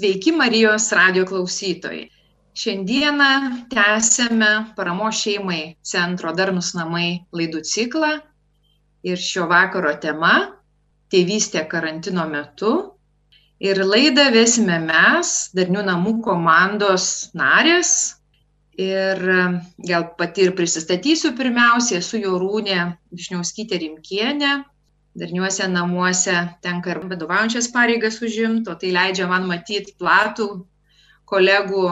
Sveiki Marijos radio klausytojai. Šiandieną tęsėme paramo šeimai centro Darnus namai laidų ciklą ir šio vakaro tema - tėvystė karantino metu. Ir laidą vesime mes, Darnių namų komandos narės. Ir gal pati ir prisistatysiu pirmiausiai, esu Jorūnė Višniauskytė Rimkienė, darniuose namuose tenka ir vadovaujančias pareigas užimti, o tai leidžia man matyti platų kolegų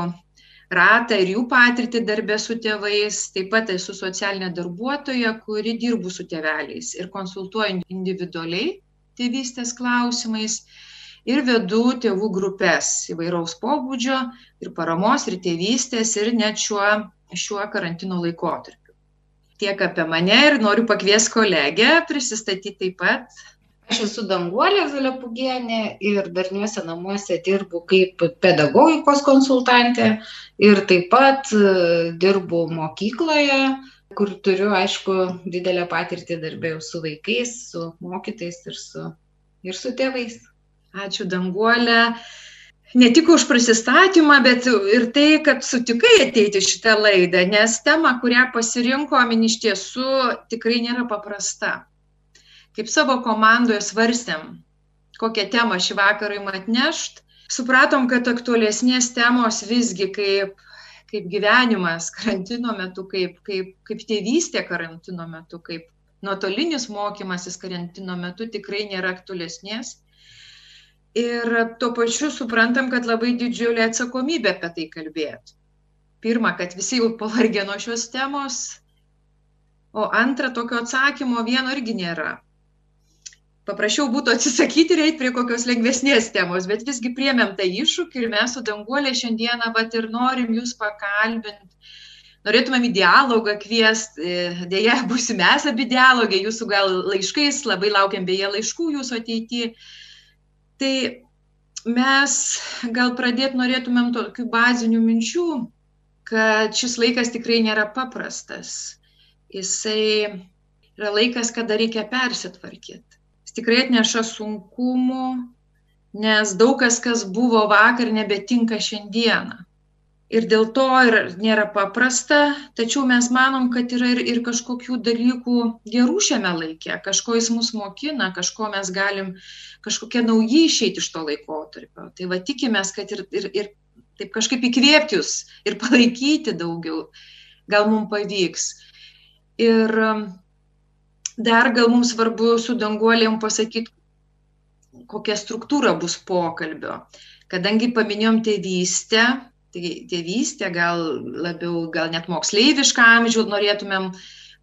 ratą ir jų patirtį darbę su tėvais. Taip pat esu socialinė darbuotoja, kuri dirbu su tėveliais ir konsultuoju individualiai tėvystės klausimais ir vedu tėvų grupės įvairaus pobūdžio ir paramos, ir tėvystės, ir net šiuo, šiuo karantino laikotarpiu tiek apie mane ir noriu pakviesti kolegę prisistatyti taip pat. Aš esu Danguolė Zalepugienė ir darniuose namuose dirbu kaip pedagogikos konsultantė ir taip pat e, dirbu mokykloje, kur turiu, aišku, didelę patirtį darbėjau su vaikais, su mokytais ir su, ir su tėvais. Ačiū Danguolė ne tik už prisistatymą, bet ir tai, kad sutikai ateiti šitą laidą, nes tema, kurią pasirinkom, iš tiesų tikrai nėra paprasta. Kaip savo komandoje svarstėm, kokią temą šį vakarą jums atnešt, supratom, kad aktualesnės temos visgi kaip, kaip gyvenimas karantino metu, kaip, kaip, kaip tėvystė karantino metu, kaip nuotolinis mokymasis karantino metu tikrai nėra aktualesnės ir tuo pačiu suprantam, kad labai didžiulė atsakomybė apie tai kalbėti. Pirma, kad visi jau pavargė nuo šios temos, o antra, tokio atsakymo vieno irgi nėra. Paprašiau būtų atsisakyti ir eiti prie kokios lengvesnės temos, bet visgi priemėm tą iššūkį ir mes su Danguolė šiandieną vat ir norim jūs pakalbinti. Norėtumėm į dialogą kviesti, dėja, būsime mes abi dialogė, jūsų gal laiškais, labai laukiam beje laiškų jūsų ateityje Tai mes gal pradėti norėtumėm tokių bazinių minčių, kad šis laikas tikrai nėra paprastas. Jisai yra laikas, kada reikia persitvarkyti. Jis tikrai atneša sunkumų, nes daug kas, kas buvo vakar, nebetinka šiandieną ir dėl to ir nėra paprasta, tačiau mes manom, kad yra ir, ir kažkokių dalykų gerų šiame laike, kažko jis mus mokina, kažko mes galim, kažkokie nauji išeiti iš to laikotarpio. Tai va tikimės, kad ir, ir, ir taip kažkaip įkvėpti jūs ir palaikyti daugiau, gal mums pavyks. Ir um, dar gal mums svarbu su danguolėm pasakyti, kokia struktūra bus pokalbio. Kadangi paminėjom tėvystę, tai tėvystė, gal labiau, gal net moksleivišką amžių norėtumėm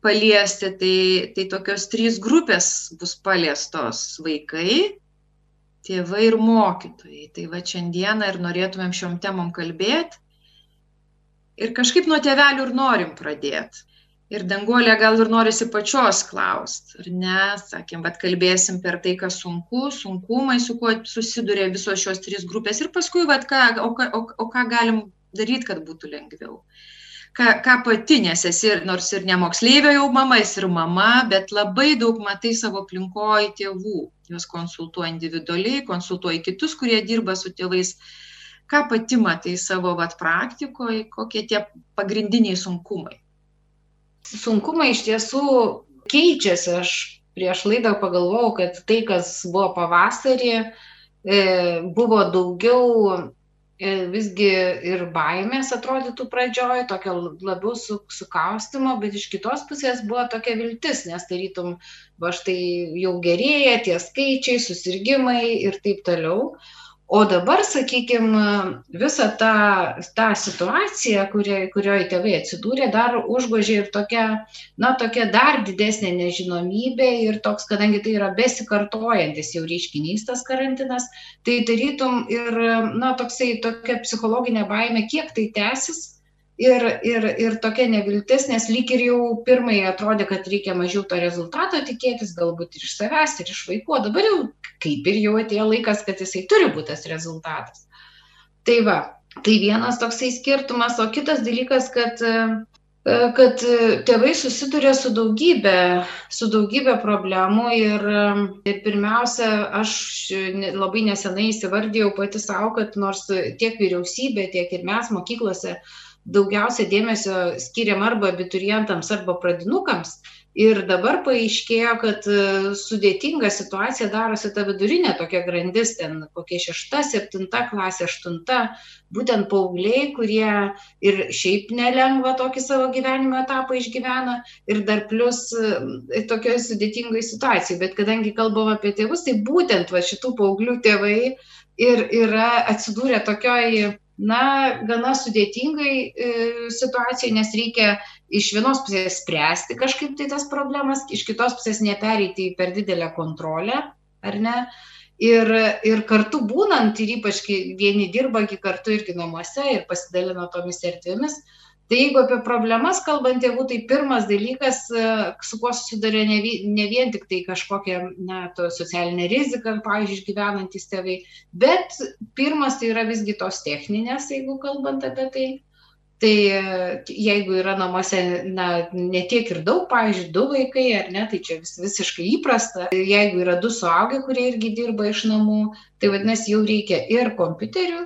paliesti, tai, tai tokios trys grupės bus paliestos - vaikai, tėvai ir mokytojai. Tai va šiandieną ir norėtumėm šiom temom kalbėti. Ir kažkaip nuo tėvelių ir norim pradėti. Ir danguolė gal ir norisi pačios klausti, ar ne, sakėm, bet kalbėsim per tai, kas sunku, sunkumai, su kuo susiduria visos šios trys grupės ir paskui, vat, ką, o, o, o ką galim daryti, kad būtų lengviau. Ką, ką pati, nes esi nors ir ne moksleivio jau mama, esi ir mama, bet labai daug matai savo aplinkoje tėvų, juos konsultuoji individualiai, konsultuoji kitus, kurie dirba su tėvais. Ką pati matai savo vat, praktikoje, kokie tie pagrindiniai sunkumai? Sunkumai iš tiesų keičiasi. Aš prieš laidą pagalvojau, kad tai, kas buvo pavasarį, e, buvo daugiau e, visgi ir baimės atrodytų pradžioj, tokio labiau su, sukaustimo, bet iš kitos pusės buvo tokia viltis, nes tarytum, va štai jau gerėja tie skaičiai, susirgymai ir taip toliau. O dabar, sakykime, visą tą, tą situaciją, kurioje kurioj tėvai atsidūrė, dar užgožė ir tokia, na, tokia dar didesnė nežinomybė ir toks, kadangi tai yra besikartojantis jau reiškinys tas karantinas, tai tarytum ir, na, toksai tokia psichologinė baime, kiek tai tęsis ir, ir, ir tokia neviltis, nes lyg ir jau pirmai atrodė, kad reikia mažiau to rezultato tikėtis, galbūt ir iš savęs, ir iš vaikų, dabar jau kaip ir jau atėjo laikas, kad jisai turi būti tas rezultatas. Tai va, tai vienas toksai skirtumas, o kitas dalykas, kad kad tėvai susiduria su daugybė, su daugybė problemų ir, ir pirmiausia, aš labai nesenai įsivardėjau pati savo, kad nors tiek vyriausybė, tiek ir mes mokyklose daugiausia dėmesio skiriam arba abiturientams, arba pradinukams, ir dabar paaiškėjo kad e, sudėtinga situacija darosi ta vidurinė tokia grandis ten kokia šešta septinta klasė aštunta. Būtent paaugliai kurie ir šiaip nelengvą tokį savo gyvenimo etapą išgyvena ir dar plius e, tokioj sudėtingoj situacijoj bet kadangi kalbam apie tėvus tai būtent va šitų paauglių tėvai ir yra atsidūrę tokioj na gana sudėtingai e, situacijai nes reikia iš vienos pusės spręsti kažkaip tai tas problemas, iš kitos pusės nepereiti į per didelę kontrolę, ar ne? Ir, ir kartu būnant, ir ypač vieni dirba, kartu irgi namuose ir pasidalina tomis erdvėmis, tai jeigu apie problemas kalbant tėvų, tai pirmas dalykas, su kuo susiduria ne, ne vien tik tai kažkokia, na, socialinė rizika, pavyzdžiui, išgyvenantis tėvai, bet pirmas tai yra visgi tos techninės, jeigu kalbant apie tai. Tai jeigu yra namuose na ne tiek ir daug pavyzdžiui du vaikai ar ne tai čia vis visiškai įprasta. Jeigu yra du suaugę kurie irgi dirba iš namų tai vadinasi jau reikia ir kompiuterių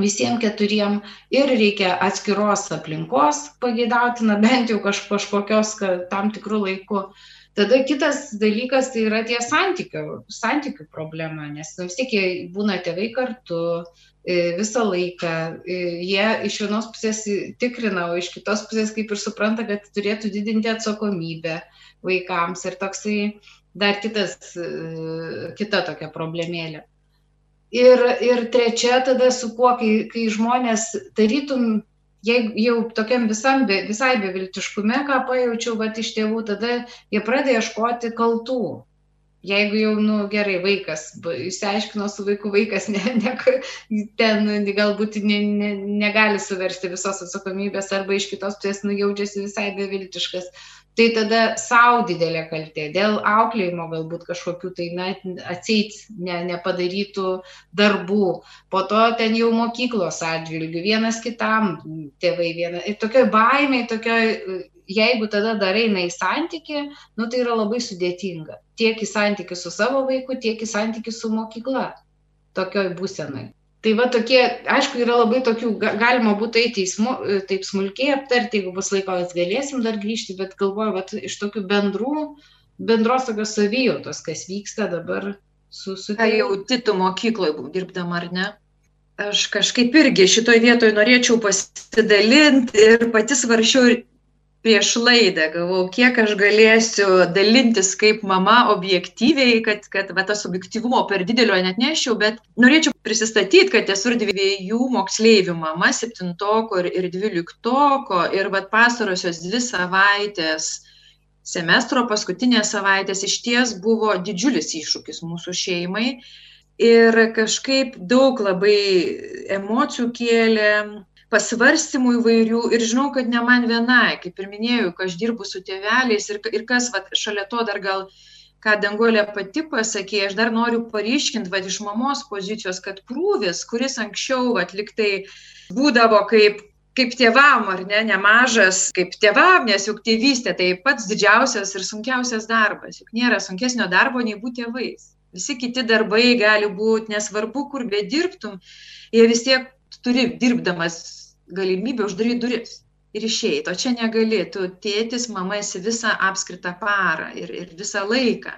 visiem keturiem ir reikia atskiros aplinkos pageidautina bent jau kaž kažkokios kad tam tikru laiku tada kitas dalykas tai yra tie santykių santykių problema nes nu vis tiek jie būna tėvai kartu E, visą laiką. E, jie iš vienos pusės tikrina, o iš kitos pusės kaip ir supranta, kad turėtų didinti atsakomybę vaikams. Ir toksai dar kitas, e, kita tokia problemėlė. Ir, ir trečia tada su kuo, kai, kai žmonės tarytum, jeigu jau tokiam visam, visai beviltiškume, ką pajaučiau, va iš tėvų, tada jie pradeda ieškoti kaltų. Jeigu jau nu gerai vaikas išsiaiškino su vaiku vaikas ne ne ten galbūt ne ne negali suversti visos atsakomybės arba iš kitos pusės nu jaučiasi visai beviltiškas tai tada sau didelė kaltė dėl auklėjimo galbūt kažkokių tai na atseit ne nepadarytų darbų po to ten jau mokyklos atžvilgiu vienas kitam tėvai viena ir tokioj baimėj tokioj jeigu tada dar eina į santykį, nu tai yra labai sudėtinga. Tiek į santykį su savo vaiku, tiek į santykį su mokykla. Tokioj būsenai. Tai va tokie, aišku, yra labai tokių, galima būtų eiti į smu, taip smulkiai aptarti, jeigu bus laiko, galėsim dar grįžti, bet galvoju, va iš tokių bendrų, bendros tokios savijautos, kas vyksta dabar su... su tai jau titų mokykloje dirbdama, ar ne? Aš kažkaip irgi šitoj vietoj norėčiau pasidalinti ir pati svaršiau prieš laidą galvojau kiek aš galėsiu dalintis kaip mama objektyviai kad kad va tas objektyvumo per didelio neatneščiau bet norėčiau prisistatyt kad esu ir dviejų moksleivių mama septintoko ir ir dvyliktoko ir vat pastarosios dvi savaitės semestro paskutinės savaitės išties buvo didžiulis iššūkis mūsų šeimai. Ir kažkaip daug labai emocijų kėlė pasvarstymų įvairių ir žinau, kad ne man vienai, kaip ir minėjau, kad aš dirbu su tėveliais ir, ir kas vat, šalia to dar gal, ką Dangolė pati pasakė, aš dar noriu paryškinti vat, iš mamos pozicijos, kad krūvis, kuris anksčiau atliktai būdavo kaip kaip tėvam, ar ne, nemažas, kaip tėvam, nes juk tėvystė tai pats didžiausias ir sunkiausias darbas, juk nėra sunkesnio darbo nei būti tėvais. Visi kiti darbai gali būti, nesvarbu, kur bedirbtum, jie vis tiek turi dirbdamas galimybę uždaryt duris ir išeit o čia negali tu tėtis mama esi visą apskritą parą ir ir visą laiką.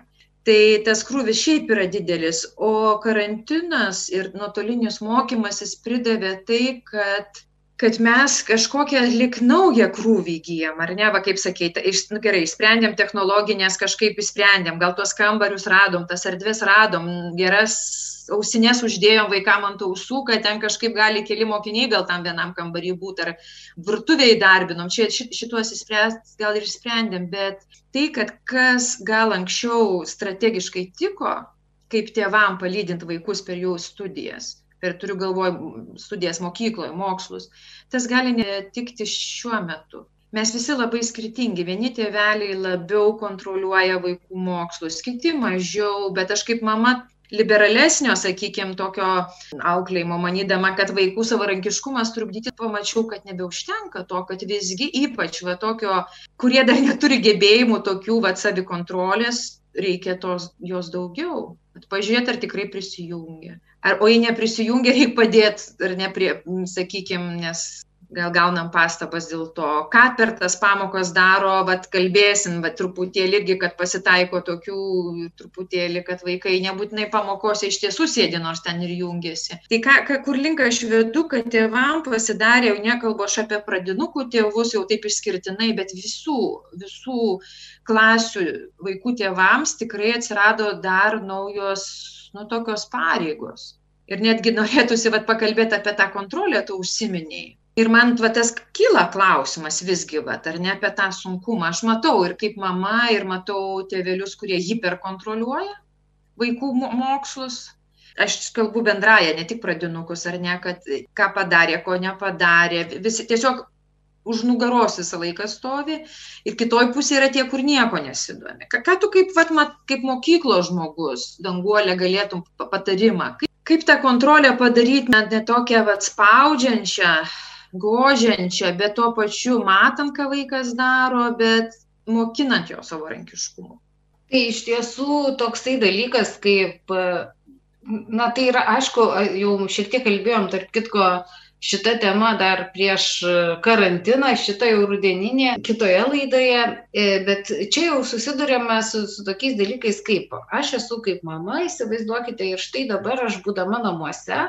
Tai tas krūvis šiaip yra didelis o karantinas ir nuotolinis mokymasis pridavė tai kad kad mes kažkokią lyg naują krūvį įgyjam, ar ne, va kaip sakėte, iš, nu, gerai, sprendėm technologinės, kažkaip įsprendėm, gal tuos kambarius radom, tas erdvės radom, geras ausinės uždėjom vaikam ant ausų, kad ten kažkaip gali keli mokiniai gal tam vienam kambarį būti, ar virtuviai darbinom, čia šituos įspręst gal ir sprendėm, bet tai, kad kas gal anksčiau strategiškai tiko, kaip tėvam palydint vaikus per jų studijas ir turiu galvoj studijas mokykloj, mokslus, tas gali netikti šiuo metu. Mes visi labai skirtingi. Vieni tėveliai labiau kontroliuoja vaikų mokslus, kiti mažiau, bet aš kaip mama liberalesnio, sakykime, tokio auklėjimo, manydama, kad vaikų savarankiškumas trukdyti, pamačiau, kad nebeužtenka to, kad visgi ypač va tokio, kurie dar neturi gebėjimų tokių va savikontrolės, reikia tos, jos daugiau. Pažiūrėti, ar tikrai prisijungia. Ar, o jei neprisijungia, reikia padėti, ar neprie, sakykime, nes gal gaunam pastabas dėl to, ką per tas pamokas daro, bet kalbėsim, bet truputėlį irgi, kad pasitaiko tokių, truputėlį, kad vaikai nebūtinai pamokose iš tiesų sėdi, nors ten ir jungiasi. Tai ką, ką, kur link aš vedu, kad tėvam pasidarė, jau nekalbu aš apie pradinukų tėvus, jau taip išskirtinai, bet visų, visų klasių vaikų tėvams tikrai atsirado dar naujos, nu, tokios pareigos. Ir netgi norėtųsi vat, pakalbėti apie tą kontrolę, tu užsiminiai ir man va tas kyla klausimas visgi vat ar ne apie tą sunkumą aš matau ir kaip mama ir matau tėvelius kurie hiperkontroliuoja vaikų mokslus aš kalbu bendrąja ne tik pradinukus ar ne kad ką padarė ko nepadarė visi tiesiog už nugaros visą laiką stovi ir kitoj pusėj yra tie, kur nieko nesidomi. Ką, ką tu kaip, vat, mat, kaip mokyklos žmogus, danguolė, galėtum patarimą? Kaip, kaip tą kontrolę padaryti net ne tokią vat, spaudžiančią, gožiančią, bet tuo pačiu matant, ką vaikas daro, bet mokinant jo savarankiškumu. Tai iš tiesų toksai dalykas, kaip, na tai yra, aišku, jau šiek tiek kalbėjom, tarp kitko, šitą temą dar prieš karantiną, šitą jau rudeninė kitoje laidoje, e, bet čia jau susidurėme su, su tokiais dalykais kaip aš esu kaip mama, įsivaizduokite, ir štai dabar aš būdama namuose,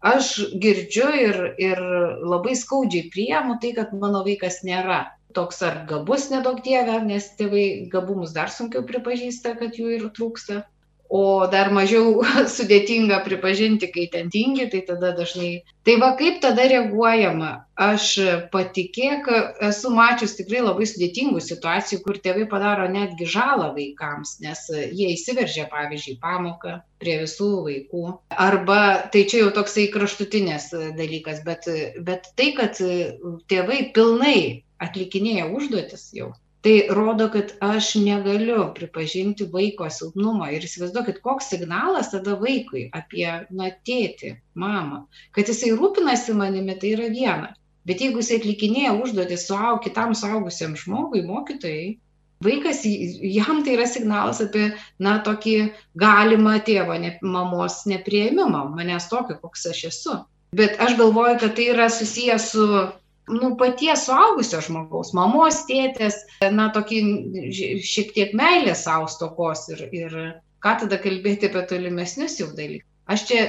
aš girdžiu ir, ir labai skaudžiai priemu tai, kad mano vaikas nėra toks ar gabus nedaug dievė, nes tėvai gabumus dar sunkiau pripažįsta, kad jų ir trūksta o dar mažiau sudėtinga pripažinti, kai ten tingi, tai tada dažnai. Tai va kaip tada reaguojama? Aš patikėk, esu mačius tikrai labai sudėtingų situacijų, kur tėvai padaro netgi žalą vaikams, nes jie įsiveržia, pavyzdžiui, pamoką prie visų vaikų. Arba tai čia jau toksai kraštutinės dalykas, bet, bet tai, kad tėvai pilnai atlikinėja užduotis jau tai rodo, kad aš negaliu pripažinti vaiko silpnumo. Ir įsivaizduokit, koks signalas tada vaikui apie, na, tėtį, mamą. Kad jisai rūpinasi manimi, tai yra viena. Bet jeigu jisai atlikinėja užduotį suaug, kitam suaugusiam žmogui, mokytojai, vaikas, jam tai yra signalas apie, na, tokį galimą tėvo, ne, mamos neprieimimą, manęs tokio, koks aš esu. Bet aš galvoju, kad tai yra susijęs su nu, paties suaugusio žmogaus, mamos, tėtės, na, tokį šiek tiek meilės savo stokos ir, ir ką tada kalbėti apie tolimesnius jau dalykus. Aš čia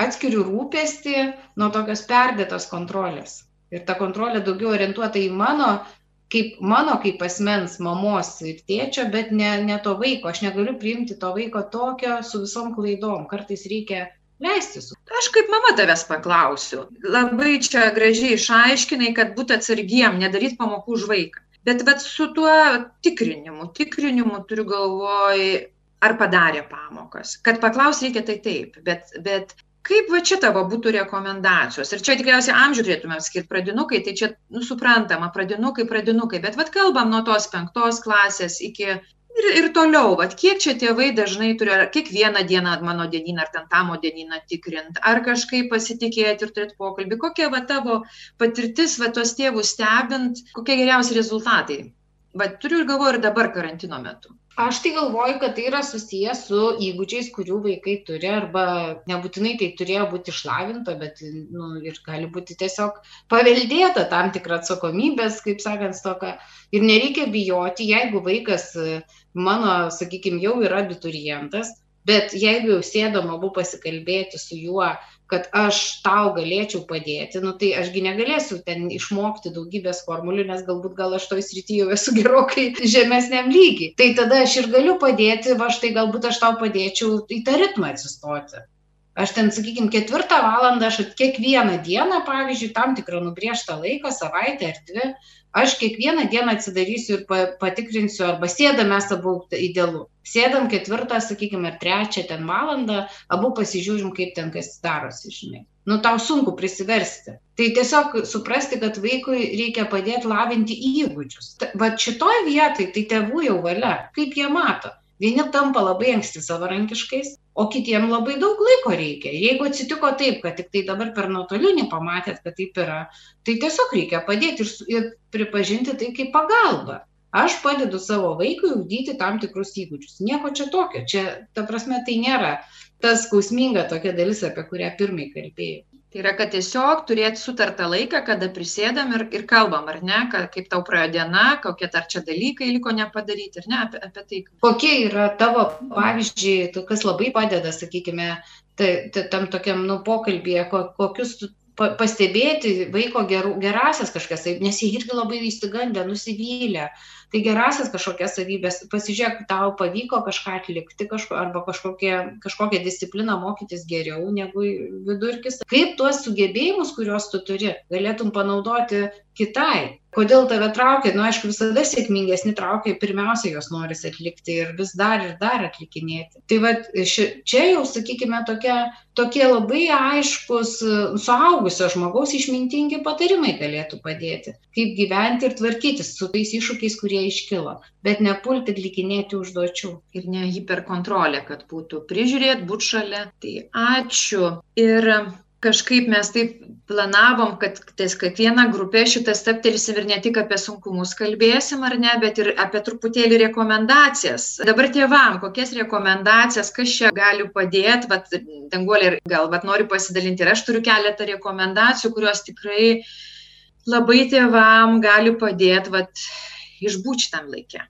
atskiriu rūpestį nuo tokios perdėtos kontrolės. Ir ta kontrolė daugiau orientuota į mano, kaip mano kaip asmens, mamos ir tėčio, bet ne, ne to vaiko. Aš negaliu priimti to vaiko tokio su visom klaidom. Kartais reikia leistis. Aš kaip mama tavęs paklausiu. Labai čia gražiai išaiškinai, kad būtų atsargiem, nedaryti pamokų už vaiką. Bet bet su tuo tikrinimu, tikrinimu turiu galvoj, ar padarė pamokas. Kad paklaus reikia tai taip, bet, bet kaip va čia tavo būtų rekomendacijos? Ir čia tikriausiai amžių turėtume skirti pradinukai, tai čia, nu, suprantama, pradinukai, pradinukai, bet vad kalbam nuo tos penktos klasės iki ir ir toliau vat kiek čia tėvai dažnai turi ar kiekvieną dieną mano dienyną ar ten tamo dienyną tikrint ar kažkaip pasitikėt ir turėt pokalbį kokia va tavo patirtis va tuos tėvus stebint kokie geriausi rezultatai? Vat turiu ir galvoju ir dabar karantino metu Aš tai galvoju, kad tai yra susijęs su įgūdžiais, kurių vaikai turi, arba nebūtinai tai turėjo būti išlavinta, bet nu, ir gali būti tiesiog paveldėta tam tikra atsakomybės, kaip sakant, stoka. Ir nereikia bijoti, jeigu vaikas mano, sakykime, jau yra abiturientas, bet jeigu jau sėdom abu pasikalbėti su juo, kad aš tau galėčiau padėti, nu tai ašgi negalėsiu ten išmokti daugybės formulių, nes galbūt gal aš toj srityje jau esu gerokai žemesniam lygiai. Tai tada aš ir galiu padėti, va štai galbūt aš tau padėčiau į tą ritmą atsistoti. Aš ten, sakykime, ketvirtą valandą, aš kiekvieną dieną, pavyzdžiui, tam tikrą nubriežtą laiką, savaitę ar dvi, aš kiekvieną dieną atsidarysiu ir patikrinsiu, arba sėdam mes abu idealu. Sėdam ketvirtą, sakykime, ar trečią ten valandą, abu pasižiūrim, kaip ten kas darosi, žinai. Nu, tau sunku prisiversti. Tai tiesiog suprasti, kad vaikui reikia padėti lavinti įgūdžius. Va šitoj vietai tai tėvų jau valia, kaip jie mato. Vieni tampa labai anksti savarankiškais, o kitiem labai daug laiko reikia. Jeigu atsitiko taip, kad tik tai dabar per nuotolinį pamatėt, kad taip yra, tai tiesiog reikia padėti ir, ir pripažinti tai kaip pagalbą. Aš padedu savo vaikui ugdyti tam tikrus įgūdžius. Nieko čia tokio. Čia, ta prasme, tai nėra tas skausminga tokia dalis, apie kurią pirmai kalbėjau. Tai yra, kad tiesiog turėti sutartą laiką, kada prisėdam ir, ir kalbam, ar ne, kad, kaip tau praėjo diena, kokie dar čia dalykai liko nepadaryti, ar ne, apie, apie tai. Kokie yra tavo pavyzdžiai, kas labai padeda, sakykime, tai, tai, tam tokiam nu, pokalbėje, kokius pastebėti vaiko gerų, gerasias kažkas, nes jie irgi labai įsigandę, nusivylę, tai gerąsias kažkokias savybes pasižiūrėk tau pavyko kažką atlikti kažko arba kažkokią kažkokią discipliną mokytis geriau negu vidurkis. Kaip tuos sugebėjimus kuriuos tu turi galėtum panaudoti kitai. Kodėl tave traukia? Nu aišku visada sėkmingesni traukia pirmiausia juos norisi atlikti ir vis dar ir dar atlikinėti. Tai vat ši čia jau sakykime tokia tokie labai aiškūs suaugusio žmogaus išmintingi patarimai galėtų padėti. Kaip gyventi ir tvarkytis su tais iššūkiais kurie iškilo. Bet nepulti atlikinėti užduočių. Ir ne hiperkontrolė kad būtų prižiūrėt būt šalia. Tai ačiū. Ir kažkaip mes taip planavom, kad ties kiekvieną grupę šitą steptelsim ir ne tik apie sunkumus kalbėsim, ar ne, bet ir apie truputėlį rekomendacijas. Dabar tėvam, kokias rekomendacijas, kas čia gali padėti, vat, danguolė gal, vat, noriu pasidalinti ir aš turiu keletą rekomendacijų, kurios tikrai labai tėvam gali padėti, vat, išbūti šitam laikė.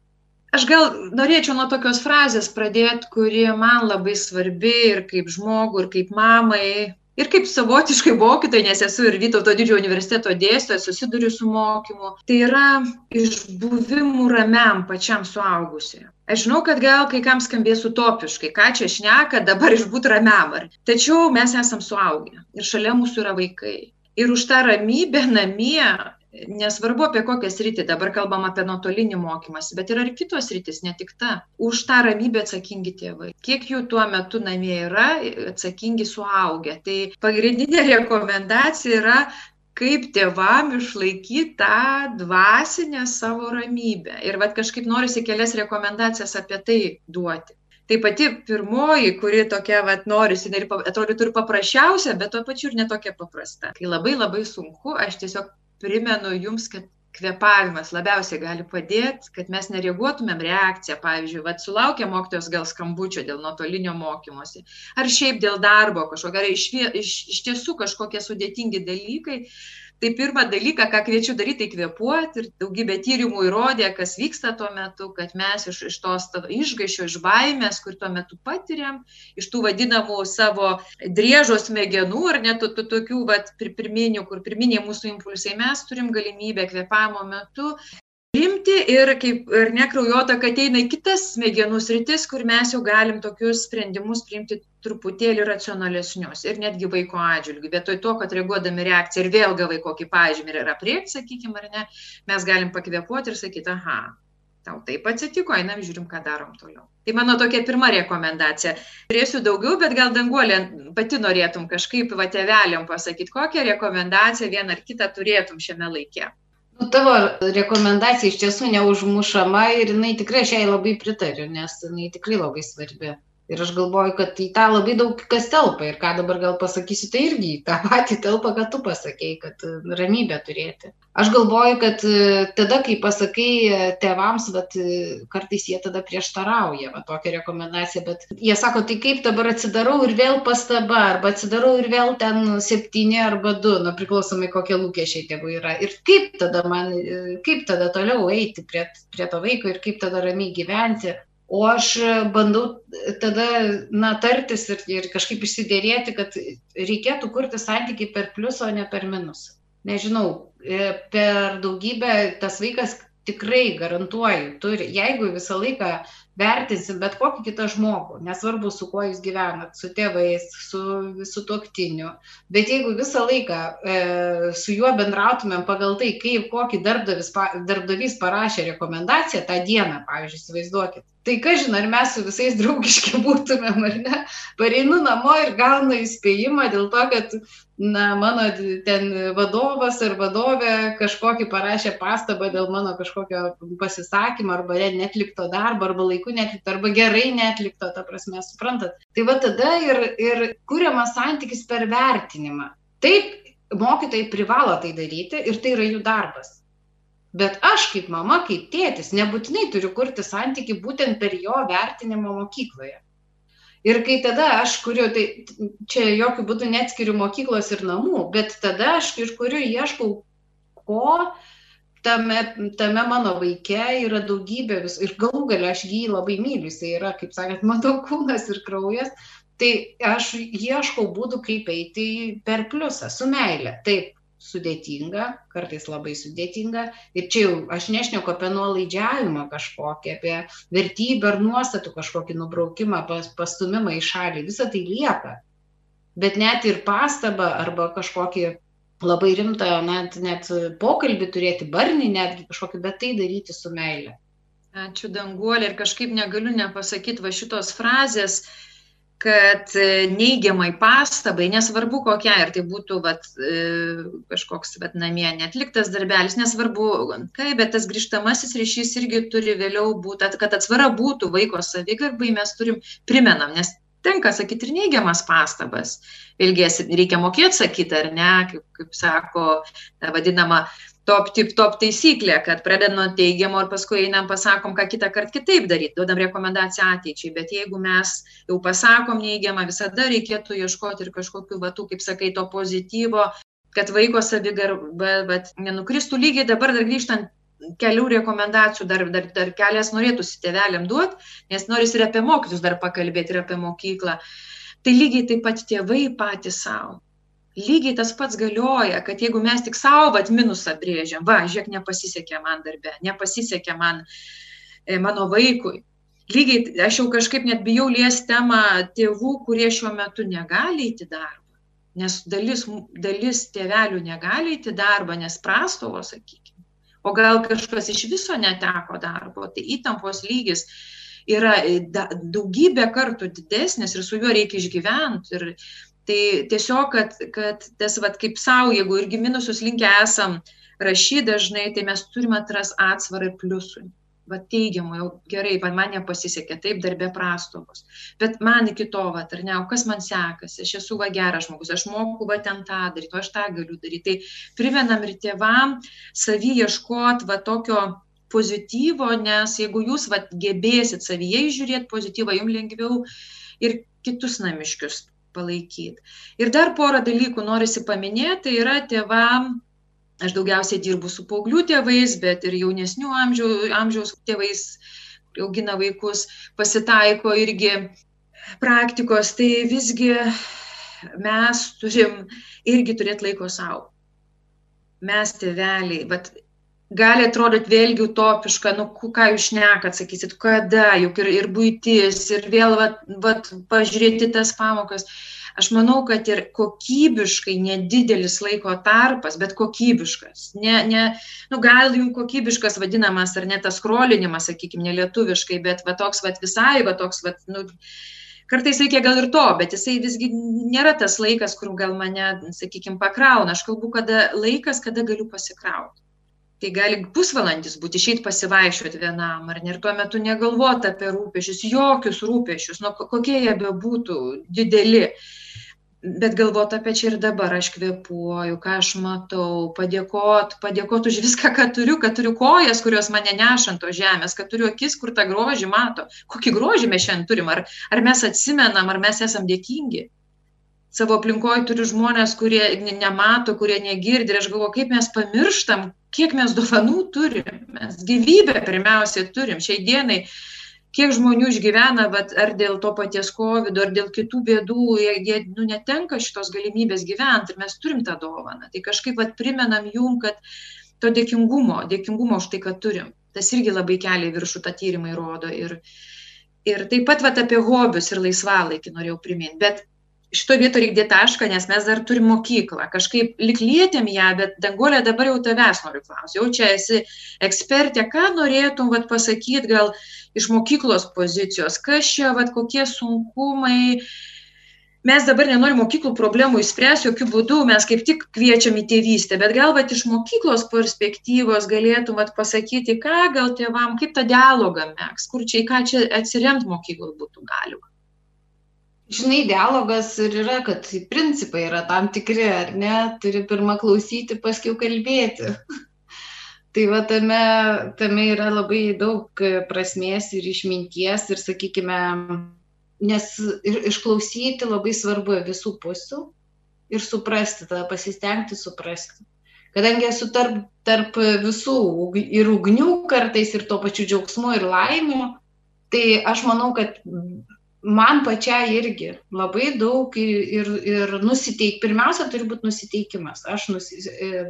Aš gal norėčiau nuo tokios frazės pradėti, kuri man labai svarbi ir kaip žmogui, ir kaip mamai, ir kaip savotiškai mokytojai, nes esu ir Vytauto didžiojo universiteto dėstytoja, susiduriu su mokymu, tai yra išbuvimų ramiam pačiam suaugusiam. Aš žinau, kad gal kai kam skambės utopiškai, ką čia šneka, dabar išbūti ramiam. Tačiau mes esam suaugę ir šalia mūsų yra vaikai. Ir už tą ramybę namie nesvarbu apie kokią sritį dabar kalbam apie nuotolinį mokymąsi bet yra ir kitos sritys ne tik ta. Už tą ramybę atsakingi tėvai. Kiek jų tuo metu namie yra atsakingi suaugę. Tai pagrindinė rekomendacija yra kaip tėvam išlaikyt tą dvasinę savo ramybę. Ir vat kažkaip norisi kelias rekomendacijas apie tai duoti. Tai pati pirmoji kuri tokia vat norisi atrodytų ir paprasčiausia bet tuo pačiu ir ne tokia paprasta. Kai labai labai sunku aš tiesiog primenu jums, kad kvepavimas labiausiai gali padėti, kad mes nereaguotumėm reakciją, pavyzdžiui, vad sulaukia mokytojos gal skambučio dėl nuotolinio mokymosi, ar šiaip dėl darbo kažkokio, ar iš, iš, iš tiesų kažkokie sudėtingi dalykai, tai pirmą dalyką ką kviečiu daryt tai kvėpuot ir daugybė tyrimų įrodė kas vyksta tuo metu kad mes iš iš tos išgąsčio iš baimės kur tuo metu patiriam iš tų vadinamų savo driežo smegenų ar ne tų tokių vat pir pirminių kur pirminiai mūsų impulsai mes turim galimybę kvėpavimo metu priimti ir kaip ar ne kraujotaka ateina į kitas smegenų sritis kur mes jau galim tokius sprendimus priimti truputėlį racionalesnius ir netgi vaiko atžvilgiu vietoj to kad reaguodami reakciją ir vėl gavai kokį pažymį ir aprėkt sakykim ar ne mes galim pakvėpuot ir sakyt aha tau taip atsitiko, einam žiūrim, ką darom toliau. Tai mano tokia pirma rekomendacija. Turėsiu daugiau, bet gal danguolė pati norėtum kažkaip va tėveliam pasakyti, kokią rekomendaciją vieną ar kitą turėtum šiame laikė. Nu, tavo rekomendacija iš tiesų neužmušama ir jinai tikrai aš jai labai pritariu, nes jinai tikrai labai svarbi. Ir aš galvoju, kad į tą labai daug kas telpa. Ir ką dabar gal pasakysiu, tai irgi į tą patį telpa, kad tu pasakėjai, kad e, ramybę turėti. Aš galvoju, kad e, tada, kai pasakai e, tėvams, bet kartais jie tada prieštarauja, va tokią rekomendaciją, bet jie sako, tai kaip dabar atsidarau ir vėl pastaba, arba atsidarau ir vėl ten septyni arba du, nu priklausomai kokie lūkesčiai tėvų yra. Ir kaip tada man, kaip tada toliau eiti prie, prie to vaiko ir kaip tada ramiai gyventi o aš bandau tada na tartis ir ir kažkaip išsiderėti kad reikėtų kurti santykį per pliusą o ne per minusą nežinau e, per daugybę tas vaikas tikrai garantuoju turi. Jeigu visą laiką vertinsim bet kokį kitą žmogų nesvarbu su kuo jūs gyvenat su tėvais su sutuoktiniu bet jeigu visą laiką e, su juo bendrautumėm pagal tai kaip kokį darbdavis pa darbdavys parašė rekomendaciją tą dieną pavyzdžiui įsivaizduokit Tai ką žinai, ar mes su visais draugiški būtumėm, ar ne? Pareinu namo ir gaunu įspėjimą dėl to, kad na, mano ten vadovas ar vadovė kažkokį parašė pastabą dėl mano kažkokio pasisakymo arba netlikto darbo, arba laiku netlikto, arba gerai netlikto, ta prasme, suprantat. Tai va tada ir, ir kuriamas santykis per vertinimą. Taip, mokytojai privalo tai daryti ir tai yra jų darbas bet aš kaip mama kaip tėtis nebūtinai turiu kurti santykį būtent per jo vertinimą mokykloje ir kai tada aš kuriu tai čia jokiu būdu neatskiriu mokyklos ir namų bet tada aš ir kuriu ieškau ko tame, tame mano vaike yra daugybė vis ir galų gale aš jį labai myliu, jisai yra, kaip sakant, mano kūnas ir kraujas, tai aš ieškau būdų, kaip eiti per pliusą, su meile. Taip, sudėtinga, kartais labai sudėtinga. Ir čia jau aš nešneku apie nuolaidžiavimą kažkokį, apie vertybę ar nuostatų kažkokį nubraukimą, pas, pastumimą į šalį. Visa tai lieka. Bet net ir pastabą arba kažkokį labai rimtą, net, net pokalbį turėti, barnį netgi kažkokį, bet tai daryti su meile. Ačiū danguolė ir kažkaip negaliu nepasakyti va šitos frazės, kad e, neigiamai pastabai, nesvarbu kokia, ir tai būtų vat, e, kažkoks vat, namie netliktas darbelis, nesvarbu kaip, bet tas grįžtamasis ryšys irgi turi vėliau būti, kad atsvara būtų vaiko savigarbai, mes turim primenam, nes tenka sakyti ir neigiamas pastabas. Vėlgi, reikia mokėti sakyti, ar ne, kaip, kaip sako, vadinama, top tip top taisyklė, kad pradedam nuo teigiamo ir paskui einam pasakom, ką kitą kartą kitaip daryti, duodam rekomendaciją ateičiai, bet jeigu mes jau pasakom neigiamą, visada reikėtų ieškoti ir kažkokiu vatų, kaip sakai, to pozityvo, kad vaiko savigarba, bet nenukristų. Lygiai dabar dar grįžtant kelių rekomendacijų, dar, dar, dar kelias norėtųsi tėveliam duoti, nes noris ir apie mokytus dar pakalbėti, ir apie mokyklą. Tai lygiai taip pat tėvai patys savo lygiai tas pats galioja, kad jeigu mes tik savo vat minusą brėžiam, va, žiūrėk, nepasisekė man darbe, nepasisekė man e, mano vaikui. Lygiai, aš jau kažkaip net bijau liesti temą tėvų, kurie šiuo metu negali įti darbą. Nes dalis, dalis tėvelių negali įti darbą, nes prastovo, sakykime. O gal kažkas iš viso neteko darbo, tai įtampos lygis yra e, daugybę kartų didesnis ir su juo reikia išgyventi. Ir tai tiesiog kad kad tas vat kaip sau jeigu irgi minusus linkę esam rašyt dažnai tai mes turim atrast atsvarą ir pliusui. Va teigiamų jau gerai va man nepasisekė taip darbe prastovos bet man iki to vat ar ne o kas man sekasi aš esu va geras žmogus aš moku va ten tą daryt o aš tą galiu daryt. Tai primenam ir tėvam savy ieškot va tokio pozityvo nes jeigu jūs vat gebėsit savyje įžiūrėt pozityvą jum lengviau ir kitus namiškius palaikyt. Ir dar porą dalykų norisi paminėti, tai yra tėvam, aš daugiausiai dirbu su paauglių tėvais, bet ir jaunesnių amžių, amžiaus tėvais, augina vaikus, pasitaiko irgi praktikos, tai visgi mes turim irgi turėti laiko savo. Mes tėveliai, bet gali atrodyt vėlgi utopiška, nu ką jūs šnekat, sakysit, kada, juk ir, ir būtis, ir vėl vat, vat, pažiūrėti tas pamokas. Aš manau, kad ir kokybiškai nedidelis laiko tarpas, bet kokybiškas. Ne, ne, nu, gal jums kokybiškas vadinamas, ar ne tas skrolinimas, sakykime, nelietuviškai, bet va toks va visai, va toks va, nu, kartais reikia gal ir to, bet jisai visgi nėra tas laikas, kur gal mane, sakykime, pakrauna. Aš kalbu, kada laikas, kada galiu pasikrauti tai gali pusvalandis būti išeit pasivaikščiot vienam ar ne? Ir tuo metu negalvot apie rūpesčius jokius rūpesčius nu kokie jie bebūtų dideli. Bet galvot apie čia ir dabar aš kvėpuoju ką aš matau padėkot padėkot už viską ką turiu kad turiu kojas kurios mane neša ant tos žemės kad turiu akis kur tą grožį mato. Kokį grožį mes šiandien turim? Ar ar mes atsimenam ar mes esam dėkingi? Savo aplinkoj turiu žmones kurie nemato kurie negirdi. Ir aš galvoju kaip mes pamirštam kiek mes dovanų turim, mes gyvybę pirmiausiai turim. Šiai dienai, kiek žmonių išgyvena, bet ar dėl to paties COVID, ar dėl kitų bėdų, jie, jie nu, netenka šitos galimybės gyventi ir mes turim tą dovaną. Tai kažkaip vat, primenam jum, kad to dėkingumo, dėkingumo už tai, kad turim. Tas irgi labai kelia viršų, tą tyrimai rodo. Ir, ir taip pat vat, apie hobius ir laisvalaikį norėjau priminti. Bet šito vieto reikia dėti tašką, nes mes dar turim mokyklą. Kažkaip lik lietėm ją, bet dangolė dabar jau tavęs noriu klausti. Jau čia esi ekspertė, ką norėtum vat, pasakyti gal iš mokyklos pozicijos, kas čia, vat, kokie sunkumai. Mes dabar nenorim mokyklų problemų įspręsti jokių būdų, mes kaip tik kviečiam į tėvystę, bet gal vat, iš mokyklos perspektyvos galėtum vat, pasakyti, ką gal tėvam, kaip tą dialogą mėgs, kur čia į ką čia atsiremti mokyklų būtų galima žinai, dialogas ir yra, kad principai yra tam tikri, ar ne, turi pirmą klausyti, paskui kalbėti. tai va tame, tame yra labai daug prasmės ir išminties ir, sakykime, nes ir išklausyti labai svarbu visų pusių ir suprasti, tada pasistengti suprasti. Kadangi esu tarp, tarp visų ir ugnių kartais ir to pačiu džiaugsmu ir laimiu, tai aš manau, kad man pačiai irgi labai daug ir, ir nusiteik, pirmiausia turi būti nusiteikimas. Aš nusi, e,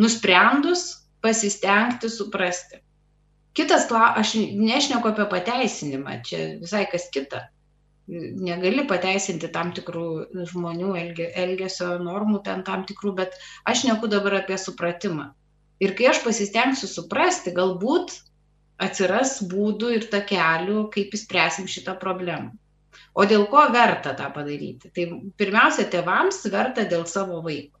nusprendus pasistengti suprasti. Kitas, aš nešneku apie pateisinimą, čia visai kas kita. Negali pateisinti tam tikrų žmonių elgesio normų, ten tam tikrų, bet aš neku dabar apie supratimą. Ir kai aš pasistengsiu suprasti, galbūt atsiras būdų ir takelių, kaip įspręsim šitą problemą. O dėl ko verta tą padaryti? Tai pirmiausia, tėvams verta dėl savo vaiko.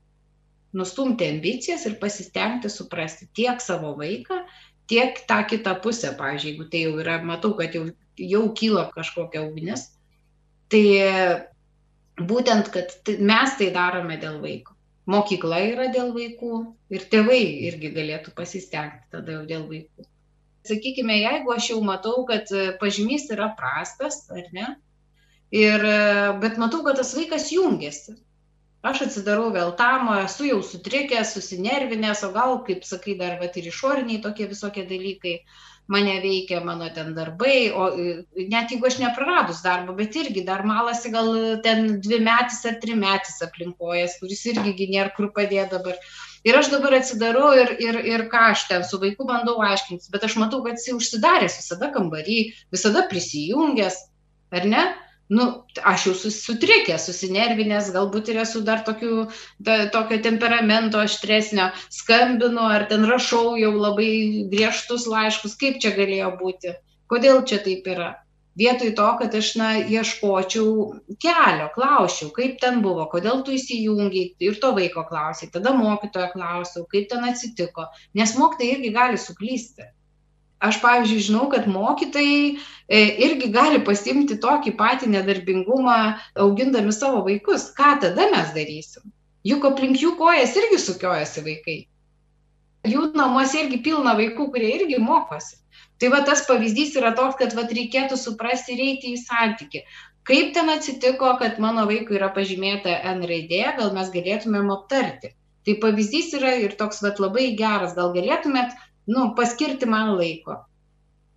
Nustumti ambicijas ir pasistengti suprasti tiek savo vaiką, tiek tą kitą pusę. Pavyzdžiui, jeigu tai jau yra, matau, kad jau, jau kyla kažkokia ugnis, tai būtent, kad mes tai darome dėl vaiko. Mokykla yra dėl vaikų ir tėvai irgi galėtų pasistengti tada jau dėl vaikų. Sakykime, jeigu aš jau matau, kad pažymys yra prastas, ar ne, Ir, bet matau, kad tas vaikas jungiasi. Aš atsidarau vėl tam, esu jau sutrikęs, susinervinęs, o gal, kaip sakai, dar vat, ir išoriniai tokie visokie dalykai mane veikia, mano ten darbai, o net jeigu aš nepraradus darbo, bet irgi dar malasi gal ten dvi metis ar trimetis aplinkojas, kuris irgi nėra kur padėti dabar. Ir aš dabar atsidarau ir, ir, ir ką aš ten su vaiku bandau aiškintis, bet aš matau, kad jis užsidaręs visada kambarį, visada prisijungęs, ar ne? Nu, aš jau sutrikęs, susinervinęs, galbūt ir esu dar tokių, da, tokio temperamento aštresnio, skambinu ar ten rašau jau labai griežtus laiškus, kaip čia galėjo būti, kodėl čia taip yra. Vietoj to, kad aš, na, ieškočiau kelio, klausiau, kaip ten buvo, kodėl tu įsijungiai ir to vaiko klausai, tada mokytojo klausiau, kaip ten atsitiko, nes mokytojai irgi gali suklysti aš pavyzdžiui žinau kad mokytojai e, irgi gali pasiimti tokį patį nedarbingumą augindami savo vaikus. Ką tada mes darysim? Juk aplink jų kojas irgi sukiojasi vaikai. Jų namuose irgi pilna vaikų kurie irgi mokosi. Tai va tas pavyzdys yra toks kad vat reikėtų suprasti ir eiti į santykį. Kaip ten atsitiko kad mano vaikui yra pažymėta n raidė gal mes galėtumėm aptarti. Tai pavyzdys yra ir toks vat labai geras. Gal galėtumėt nu, paskirti man laiko.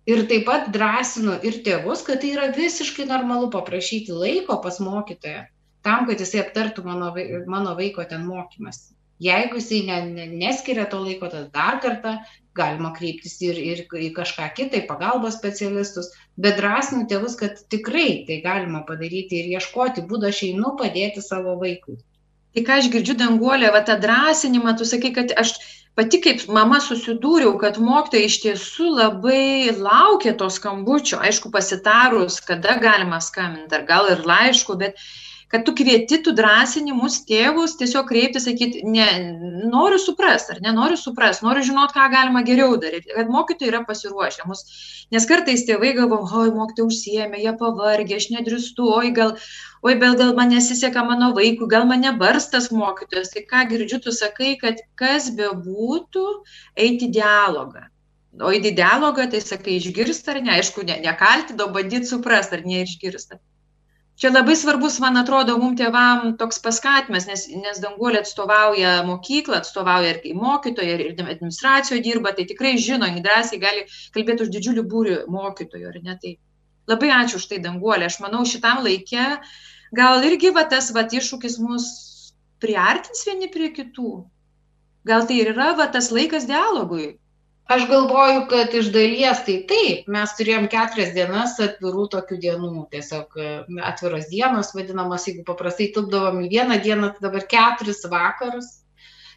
Ir taip pat drąsinu ir tėvus, kad tai yra visiškai normalu paprašyti laiko pas mokytoją, tam, kad jisai aptartų mano, mano vaiko ten mokymas. Jeigu jisai ne, ne, neskiria to laiko, tada dar kartą galima kreiptis ir, ir į kažką kitą, į pagalbos specialistus, bet drąsinu tėvus, kad tikrai tai galima padaryti ir ieškoti būdo, aš einu padėti savo vaikui. Tai ką aš girdžiu danguolė, va tą drąsinimą, tu sakai, kad aš pati kaip mama susidūriau, kad mokytojai iš tiesų labai laukia to skambučio, aišku, pasitarus, kada galima skambinti, ar gal ir laišku, bet kad tu kvieti, tu drąsini mus tėvus tiesiog kreipti, sakyti, ne, noriu suprasti, ar nenoriu suprasti, noriu žinoti, ką galima geriau daryti, kad mokytojai yra pasiruošę mus. Nes kartais tėvai galvo, oi, mokytojai užsiemė, jie pavargė, aš nedrįstu, oi, gal, oi, gal, gal man nesiseka mano vaikui, gal mane barstas mokytojas. Tai ką girdžiu, tu sakai, kad kas bebūtų, eiti dialogą. O į dialogą, tai sakai, išgirsta ar ne, aišku, ne, nekalti, o bandyti suprasti, ar neišgirsta čia labai svarbus man atrodo mum tėvam toks paskatinimas nes nes danguolė atstovauja mokyklą atstovauja ir kaip mokytoja ir administracijoj dirba tai tikrai žino drąsiai gali kalbėt už didžiulį būrį mokytojų ar ne? Tai labai ačiū už tai danguolė. Aš manau šitam laike gal irgi va tas vat iššūkis mus priartins vieni prie kitų. Gal tai ir yra va tas laikas dialogui Aš galvoju, kad iš dalies tai taip, mes turėjom keturias dienas atvirų tokių dienų, tiesiog e, atviros dienos vadinamos, jeigu paprastai tilpdavom į vieną dieną, tai dabar keturis vakarus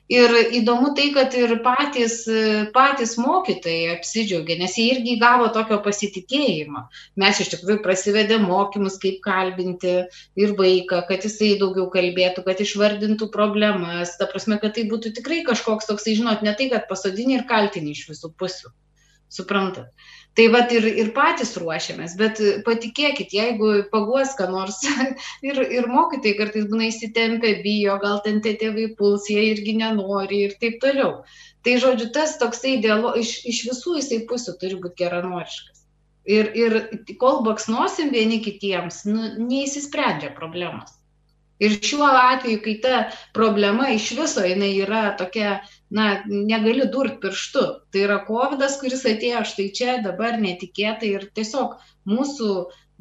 Ir įdomu tai, kad ir patys, patys mokytojai apsidžiaugia, nes jie irgi gavo tokio pasitikėjimo. Mes iš tikrųjų prasivedėm mokymus, kaip kalbinti ir vaiką, kad jisai daugiau kalbėtų, kad išvardintų problemas. Ta prasme, kad tai būtų tikrai kažkoks toksai, žinot, ne tai, kad pasodini ir kaltini iš visų pusių. Suprantat? Tai vat ir, ir patys ruošiamės, bet patikėkit, jeigu paguos ką nors ir, ir mokytai kartais būna įsitempę, bijo, gal ten tie tėvai puls, jie irgi nenori ir taip toliau. Tai žodžiu, tas toksai dialogas iš, iš visų jisai pusių turi būti geranoriškas. Ir, ir kol baksnosim vieni kitiems, nu, neįsisprendžia problemos. Ir šiuo atveju, kai ta problema iš viso jinai yra tokia, na, negali durt pirštu. Tai yra COVID, kuris atėjo štai čia dabar netikėtai ir tiesiog mūsų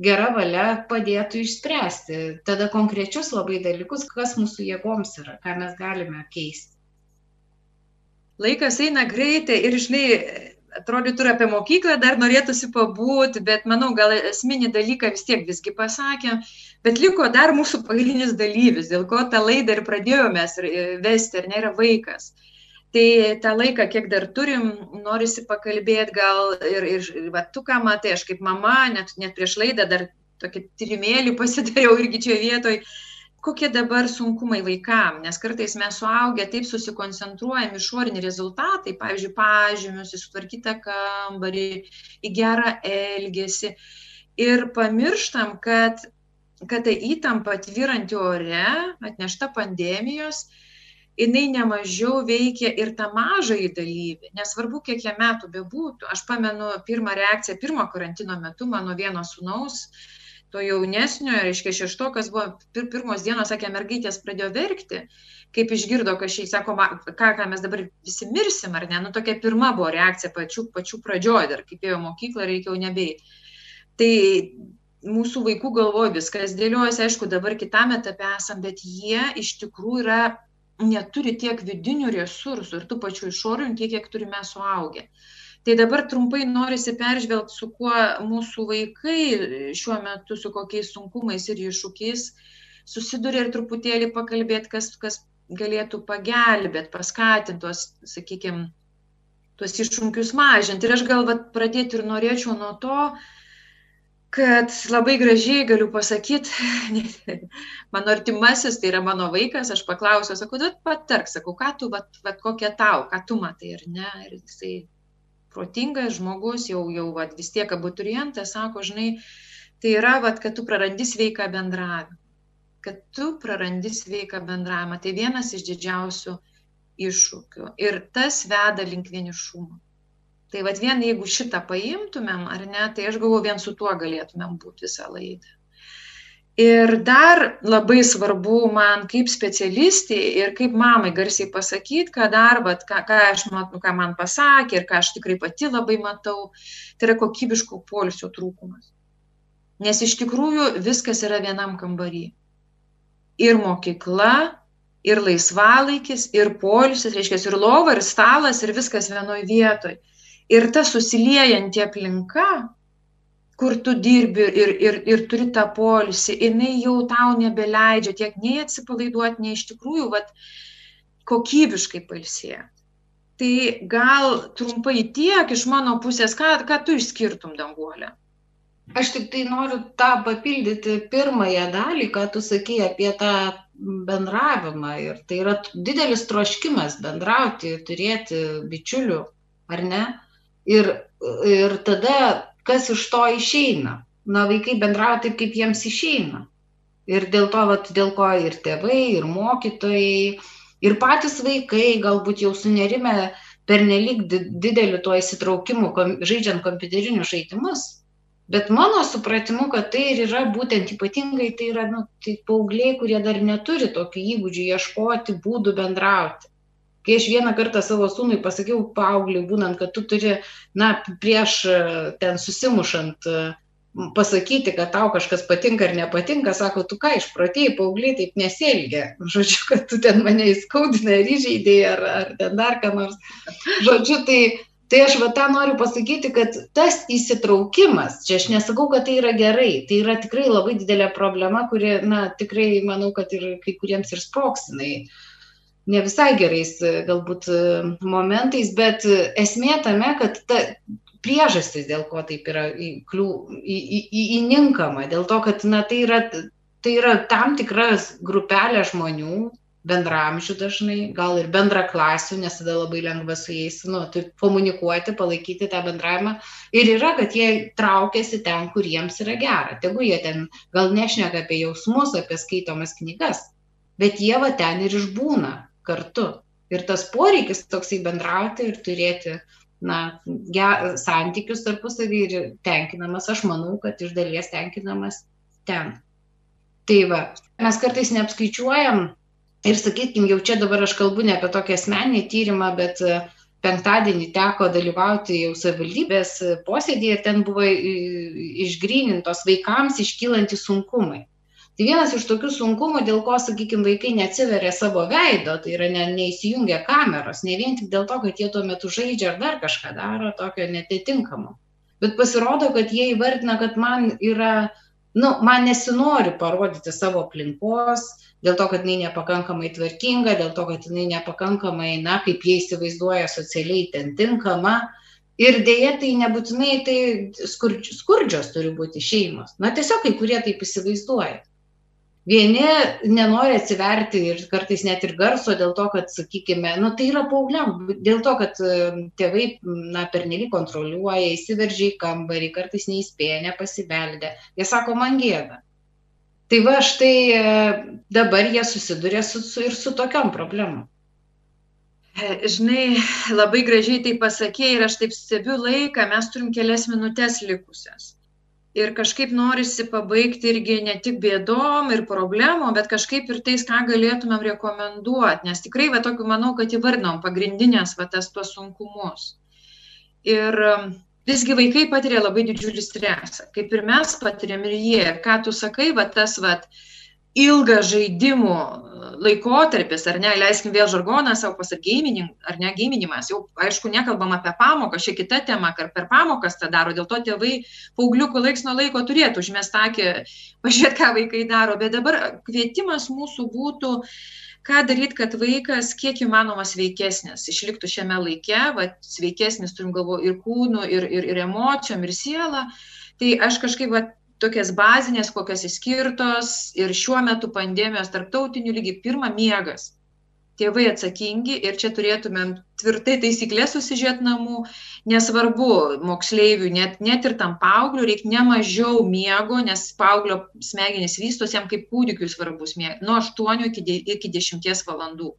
gera valia padėtų išspręsti tada konkrečius labai dalykus, kas mūsų jėgoms yra, ką mes galime keisti. Laikas eina greitai ir, žinai, atrodytų ir apie mokyklą dar norėtųsi pabūti, bet manau, gal esminį dalyką vis tiek visgi pasakėm, bet liko dar mūsų pagrindinis dalyvis, dėl ko tą laidą ir pradėjome vesti, ar nėra vaikas. Tai tą laiką, kiek dar turim, norisi pakalbėti gal ir, ir, va, tu ką matai, aš kaip mama, net, net prieš laidą dar tokį tyrimėlį pasidariau irgi čia vietoj, kokie dabar sunkumai vaikam, nes kartais mes suaugę taip susikoncentruojam išorinį rezultatą, pavyzdžiui, pažymius, į sutvarkytą kambarį, į gerą elgesį. Ir pamirštam, kad, kad ta įtampa tvyranti ore, atnešta pandemijos, jinai nemažiau veikia ir tą mažąjį dalyvį, nesvarbu, kiek jie metų bebūtų. Aš pamenu pirmą reakciją, pirmo karantino metu mano vieno sunaus, uh, to jaunesnio, reiškia šeštokas buvo pir, pirmos dienos, sakė, mergaitės pradėjo verkti, kaip išgirdo, kad šiai sako, ką, ką mes dabar visi mirsim, ar ne, nu tokia pirma buvo reakcija pačių, pačių pradžioje, dar kaip ėjo mokyklą, reikėjo nebei. Tai mūsų vaikų galvoje viskas dėliojasi, aišku, dabar kitame etape esam, bet jie iš tikrųjų yra, neturi tiek vidinių resursų ir tų pačių išorinių, tiek, kiek turime suaugę. Tai dabar trumpai norisi peržvelgti, su kuo mūsų vaikai šiuo metu, su kokiais sunkumais ir iššūkiais susiduria ir truputėlį pakalbėti, kas, kas galėtų pagelbėti, paskatinti tuos, sakykime, tuos iššūkius mažinti. Ir aš gal vat, pradėti ir norėčiau nuo to, kad labai gražiai galiu pasakyti, mano artimasis, tai yra mano vaikas, aš paklausiau, sakau, duot patark, sakau, ką tu, vat, vat, kokia tau, ką tu matai, ar ne, ir jisai protingas žmogus, jau, jau vat, vis tiek abiturientas, sako, žinai, tai yra, vat, kad tu prarandi sveiką bendravimą. Kad tu prarandi sveiką bendravimą. Tai vienas iš didžiausių iššūkių. Ir tas veda link vienišumo. Tai vad vien jeigu šitą paimtumėm, ar ne, tai aš galvoju, vien su tuo galėtumėm būti visą laidą. Ir dar labai svarbu man kaip specialistė ir kaip mamai garsiai pasakyti, ką dar, bet ką, ką aš ką man pasakė ir ką aš tikrai pati labai matau, tai yra kokybiško polisio trūkumas. Nes iš tikrųjų viskas yra vienam kambarį. Ir mokykla, ir laisvalaikis, ir polisis, reiškia, ir lova, ir stalas, ir viskas vienoje vietoje. Ir ta susiliejanti aplinka, kur tu dirbi ir, ir, ir turi tą polisį, jinai jau tau nebeleidžia tiek nei atsipalaiduoti, nei iš tikrųjų vat, kokybiškai palsėti. Tai gal trumpai tiek iš mano pusės, ką, ką tu išskirtum danguolę? Aš tik tai noriu tą papildyti pirmąją dalį, ką tu sakai apie tą bendravimą. Ir tai yra didelis troškimas bendrauti, turėti bičiulių, ar ne? Ir, ir tada kas iš to išeina? Na, vaikai bendrauja taip, kaip jiems išeina. Ir dėl to, vat, dėl ko ir tėvai, ir mokytojai, ir patys vaikai galbūt jau sunerime per nelik dideliu tuo įsitraukimu, kom, žaidžiant kompiuterinius žaidimus. Bet mano supratimu, kad tai ir yra būtent ypatingai, tai yra nu, tai paaugliai, kurie dar neturi tokių įgūdžių ieškoti būdų bendrauti kai aš vieną kartą savo sūnui pasakiau paaugliui būnant kad tu turi na prieš ten susimušant pasakyti, kad tau kažkas patinka ar nepatinka, sako, tu ką išprotėjai, paaugliai taip nesielgia. Žodžiu, kad tu ten mane įskaudinai ar įžeidėjai ar, ar ten dar ką nors. Žodžiu, tai Tai aš va tą noriu pasakyti, kad tas įsitraukimas, čia aš nesakau, kad tai yra gerai, tai yra tikrai labai didelė problema, kuri, na, tikrai manau, kad ir kai kuriems ir sproksinai. Ne visai gerais galbūt momentais, bet esmė tame, kad ta priežastis, dėl ko taip yra įninkama, dėl to, kad, na, tai yra, tai yra tam tikras grupelė žmonių, bendramžių dažnai, gal ir bendra klasių, nes tada labai lengva su jais nu, komunikuoti, palaikyti tą bendravimą. Ir yra, kad jie traukiasi ten, kur jiems yra gera. Tegu jie ten gal nešneka apie jausmus, apie skaitomas knygas, bet jie va ten ir išbūna kartu. Ir tas poreikis toksai bendrauti ir turėti na, ge, santykius tarpusavį ir tenkinamas, aš manau, kad iš dalies tenkinamas ten. Tai va, mes kartais neapskaičiuojam Ir sakykim, jau čia dabar aš kalbu ne apie tokį asmenį tyrimą, bet e, penktadienį teko dalyvauti jau savivaldybės posėdėje ir ten buvo išgrynintos vaikams iškylantys sunkumai. Tai vienas iš tokių sunkumų, dėl ko, sakykime, vaikai neatsiveria savo veido, tai yra ne, neįsijungia kameros, ne vien tik dėl to, kad jie tuo metu žaidžia ar dar kažką daro tokio netitinkamo. Bet pasirodo, kad jie įvardina, kad man yra, nu, man nesinori parodyti savo aplinkos, dėl to, kad jinai nepakankamai tvarkinga, dėl to, kad jinai nepakankamai, na, kaip jie įsivaizduoja, socialiai ten tinkama. Ir dėja, tai nebūtinai tai skurdžios turi būti šeimos. Na, tiesiog kai kurie taip įsivaizduoja. Vieni nenori atsiverti ir kartais net ir garso dėl to, kad, sakykime, nu, tai yra paaugliam, dėl to, kad tėvai, na, pernelyg kontroliuoja, įsiveržia į kambarį, kartais neįspėja, nepasibeldė. Jie sako, man gėda. Tai va štai e, dabar jie susiduria su, su, ir su tokiom problemom. E, žinai, labai gražiai tai pasakėjai ir aš taip stebiu laiką, mes turim kelias minutės likusias. Ir kažkaip norisi pabaigti irgi ne tik bėdom ir problemom, bet kažkaip ir tais, ką galėtumėm rekomenduoti, nes tikrai, va, tokiu manau, kad įvardinom pagrindinės, va, tas tuos sunkumus. Ir visgi vaikai patiria labai didžiulį stresą, kaip ir mes patiriam ir jie. Ką tu sakai, va tas va ilgas žaidimų laikotarpis, ar ne, leiskim vėl žargoną savo pasakyti, ar ne, giminimas, jau aišku, nekalbam apie pamoką, šią kitą temą, ar per pamokas tą daro, dėl to tėvai paaugliukų laiks nuo laiko turėtų užmestakį, pažiūrėti, ką vaikai daro, bet dabar kvietimas mūsų būtų ką daryt kad vaikas kiek įmanoma sveikesnis išliktų šiame laike vat sveikesnis turim galvoj ir kūnu ir ir ir emocijom ir siela tai aš kažkaip vat tokias bazines kokios išskirtos ir šiuo metu pandemijos tarptautiniu lygiu pirma miegas tėvai atsakingi ir čia turėtumėm tvirtai taisykles susižiūrėt namų, nesvarbu moksleiviui, net, net ir tam paaugliu reikia ne mažiau miego, nes paauglio smegenys vystosi jam kaip kūdikiui svarbus miegas, nuo 8 iki, iki 10 valandų.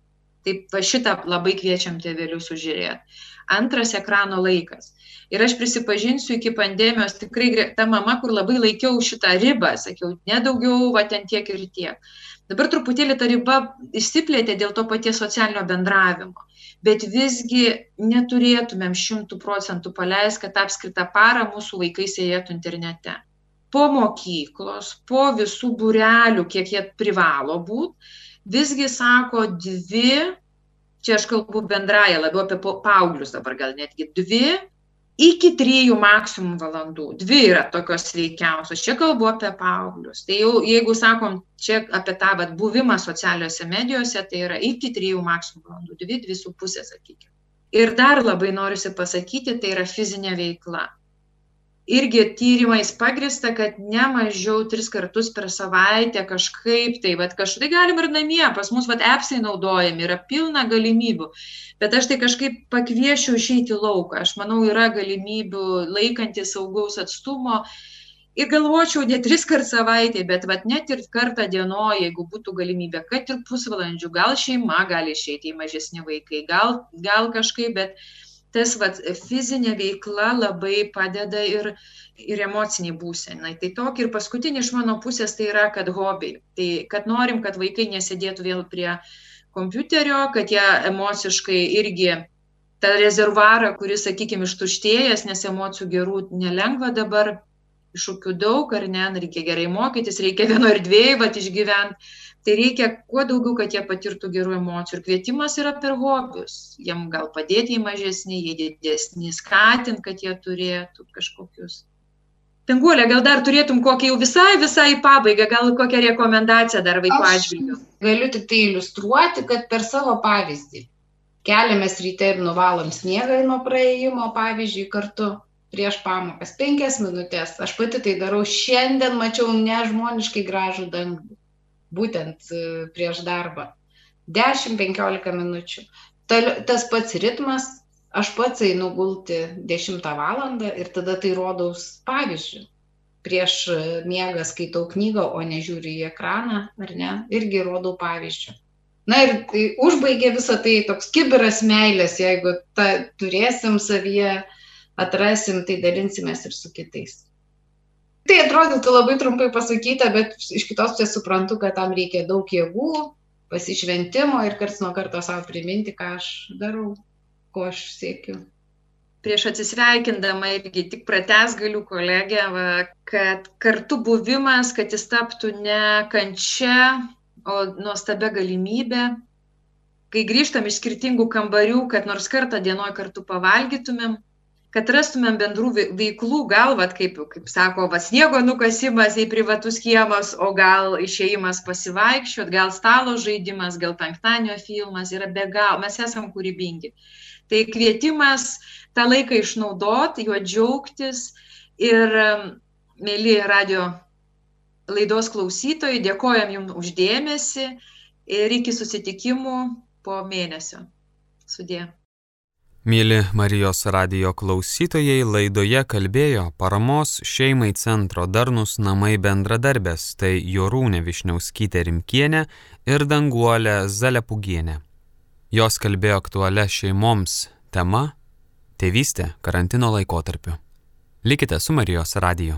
Taip va šitą labai kviečiam tėvelius sužiūrėti. Antras ekrano laikas. Ir aš prisipažinsiu, iki pandemijos tikrai ta mama, kur labai laikiau šitą ribą, sakiau, nedaugiau, va ten tiek ir tiek dabar truputėlį ta riba išsiplėtė dėl to paties socialinio bendravimo bet visgi neturėtumėm šimtų procentų paleist kad apskritą parą mūsų vaikai sėdėtų internete po mokyklos po visų būrelių kiek jie privalo būt visgi sako dvi čia aš kalbu bendrąja labiau apie paauglius dabar gal netgi dvi iki trijų maksimum valandų. Dvi yra tokios sveikiausios. Čia kalbu apie paauglius. Tai jau jeigu sakom čia apie tą vat buvimą socialiose medijose tai yra iki trijų maksimum valandų. Dvi dvi su puse sakykim. Ir dar labai norisi pasakyti tai yra fizinė veikla irgi tyrimais pagrįsta, kad ne mažiau tris kartus per savaitę kažkaip tai, bet kažkaip galim ir namie, pas mus vat appsai naudojami, yra pilna galimybių, bet aš tai kažkaip pakviešiu išeiti lauką, aš manau yra galimybių laikantys saugaus atstumo. Ir galvočiau ne tris kart savaitėje, bet vat net ir kartą dienoje, jeigu būtų galimybė, kad ir pusvalandžių, gal šeima gali išeiti į mažesni vaikai, gal, gal kažkaip, bet tas vat fizinė veikla labai padeda ir, ir emociniai būsenai. Tai tokia ir paskutinė iš mano pusės tai yra, kad hobiai. Tai kad norim, kad vaikai nesėdėtų vėl prie kompiuterio, kad jie emociškai irgi tą rezervuarą, kuris, sakykime, ištuštėjęs, nes emocijų gerų nelengva dabar iššūkių daug, ar ne, reikia gerai mokytis, reikia vieno ir dviejų, va, išgyventi. Tai reikia kuo daugiau, kad jie patirtų gerų emocijų. Ir kvietimas yra per hobius. Jiem gal padėti į mažesnį, į didesnį, skatinti, kad jie turėtų kažkokius. Tenguolė, gal dar turėtum kokią jau visai, visai pabaigą, gal kokią rekomendaciją dar vaiko atžvilgiu. Galiu tik tai iliustruoti, kad per savo pavyzdį keliamės ryte ir nuvalom sniegą nuo praėjimo, pavyzdžiui, kartu prieš pamokas, penkias minutės. Aš pati tai darau, šiandien mačiau nežmoniškai gražų dangų, būtent e, prieš darbą. 10-15 minučių. Tas pats ritmas, aš pats einu gulti 10 val. ir tada tai rodaus pavyzdžių. Prieš e, miegą skaitau knygą, o nežiūriu į ekraną, ar ne, irgi rodau pavyzdžių. Na ir tai užbaigė visą tai toks kiberas meilės, jeigu ta, turėsim savyje atrasim, tai dalinsimės ir su kitais. Tai atrodytų labai trumpai pasakyta, bet iš kitos pusės suprantu, kad tam reikia daug jėgų, pasišventimo ir karts nuo karto savo priminti, ką aš darau, ko aš siekiu. Prieš atsisveikindama irgi tik prates galiu kolegę, va, kad kartu buvimas, kad jis taptų ne kančia, o nuostabia galimybė, kai grįžtam iš skirtingų kambarių, kad nors kartą dienoj kartu pavalgytumėm, kad rastumėm bendrų veiklų, gal, vat, kaip, kaip sako, va, sniego nukasimas į privatus kiemas, o gal išėjimas pasivaikščiot, gal stalo žaidimas, gal penktadienio filmas, yra be gal, mes esam kūrybingi. Tai kvietimas tą laiką išnaudot, juo džiaugtis ir, mėly radio laidos klausytojai, dėkojam Jums uždėmesi ir iki susitikimų po mėnesio. Sudė. Mėly Marijos radio klausytojai, laidoje kalbėjo paramos šeimai centro Darnus namai bendradarbės, tai Jorūnė Višniauskytė Rimkienė ir Danguolė Zalepugienė. Jos kalbėjo aktualią šeimoms tema - tėvystė karantino laikotarpiu. Likite su Marijos radiju.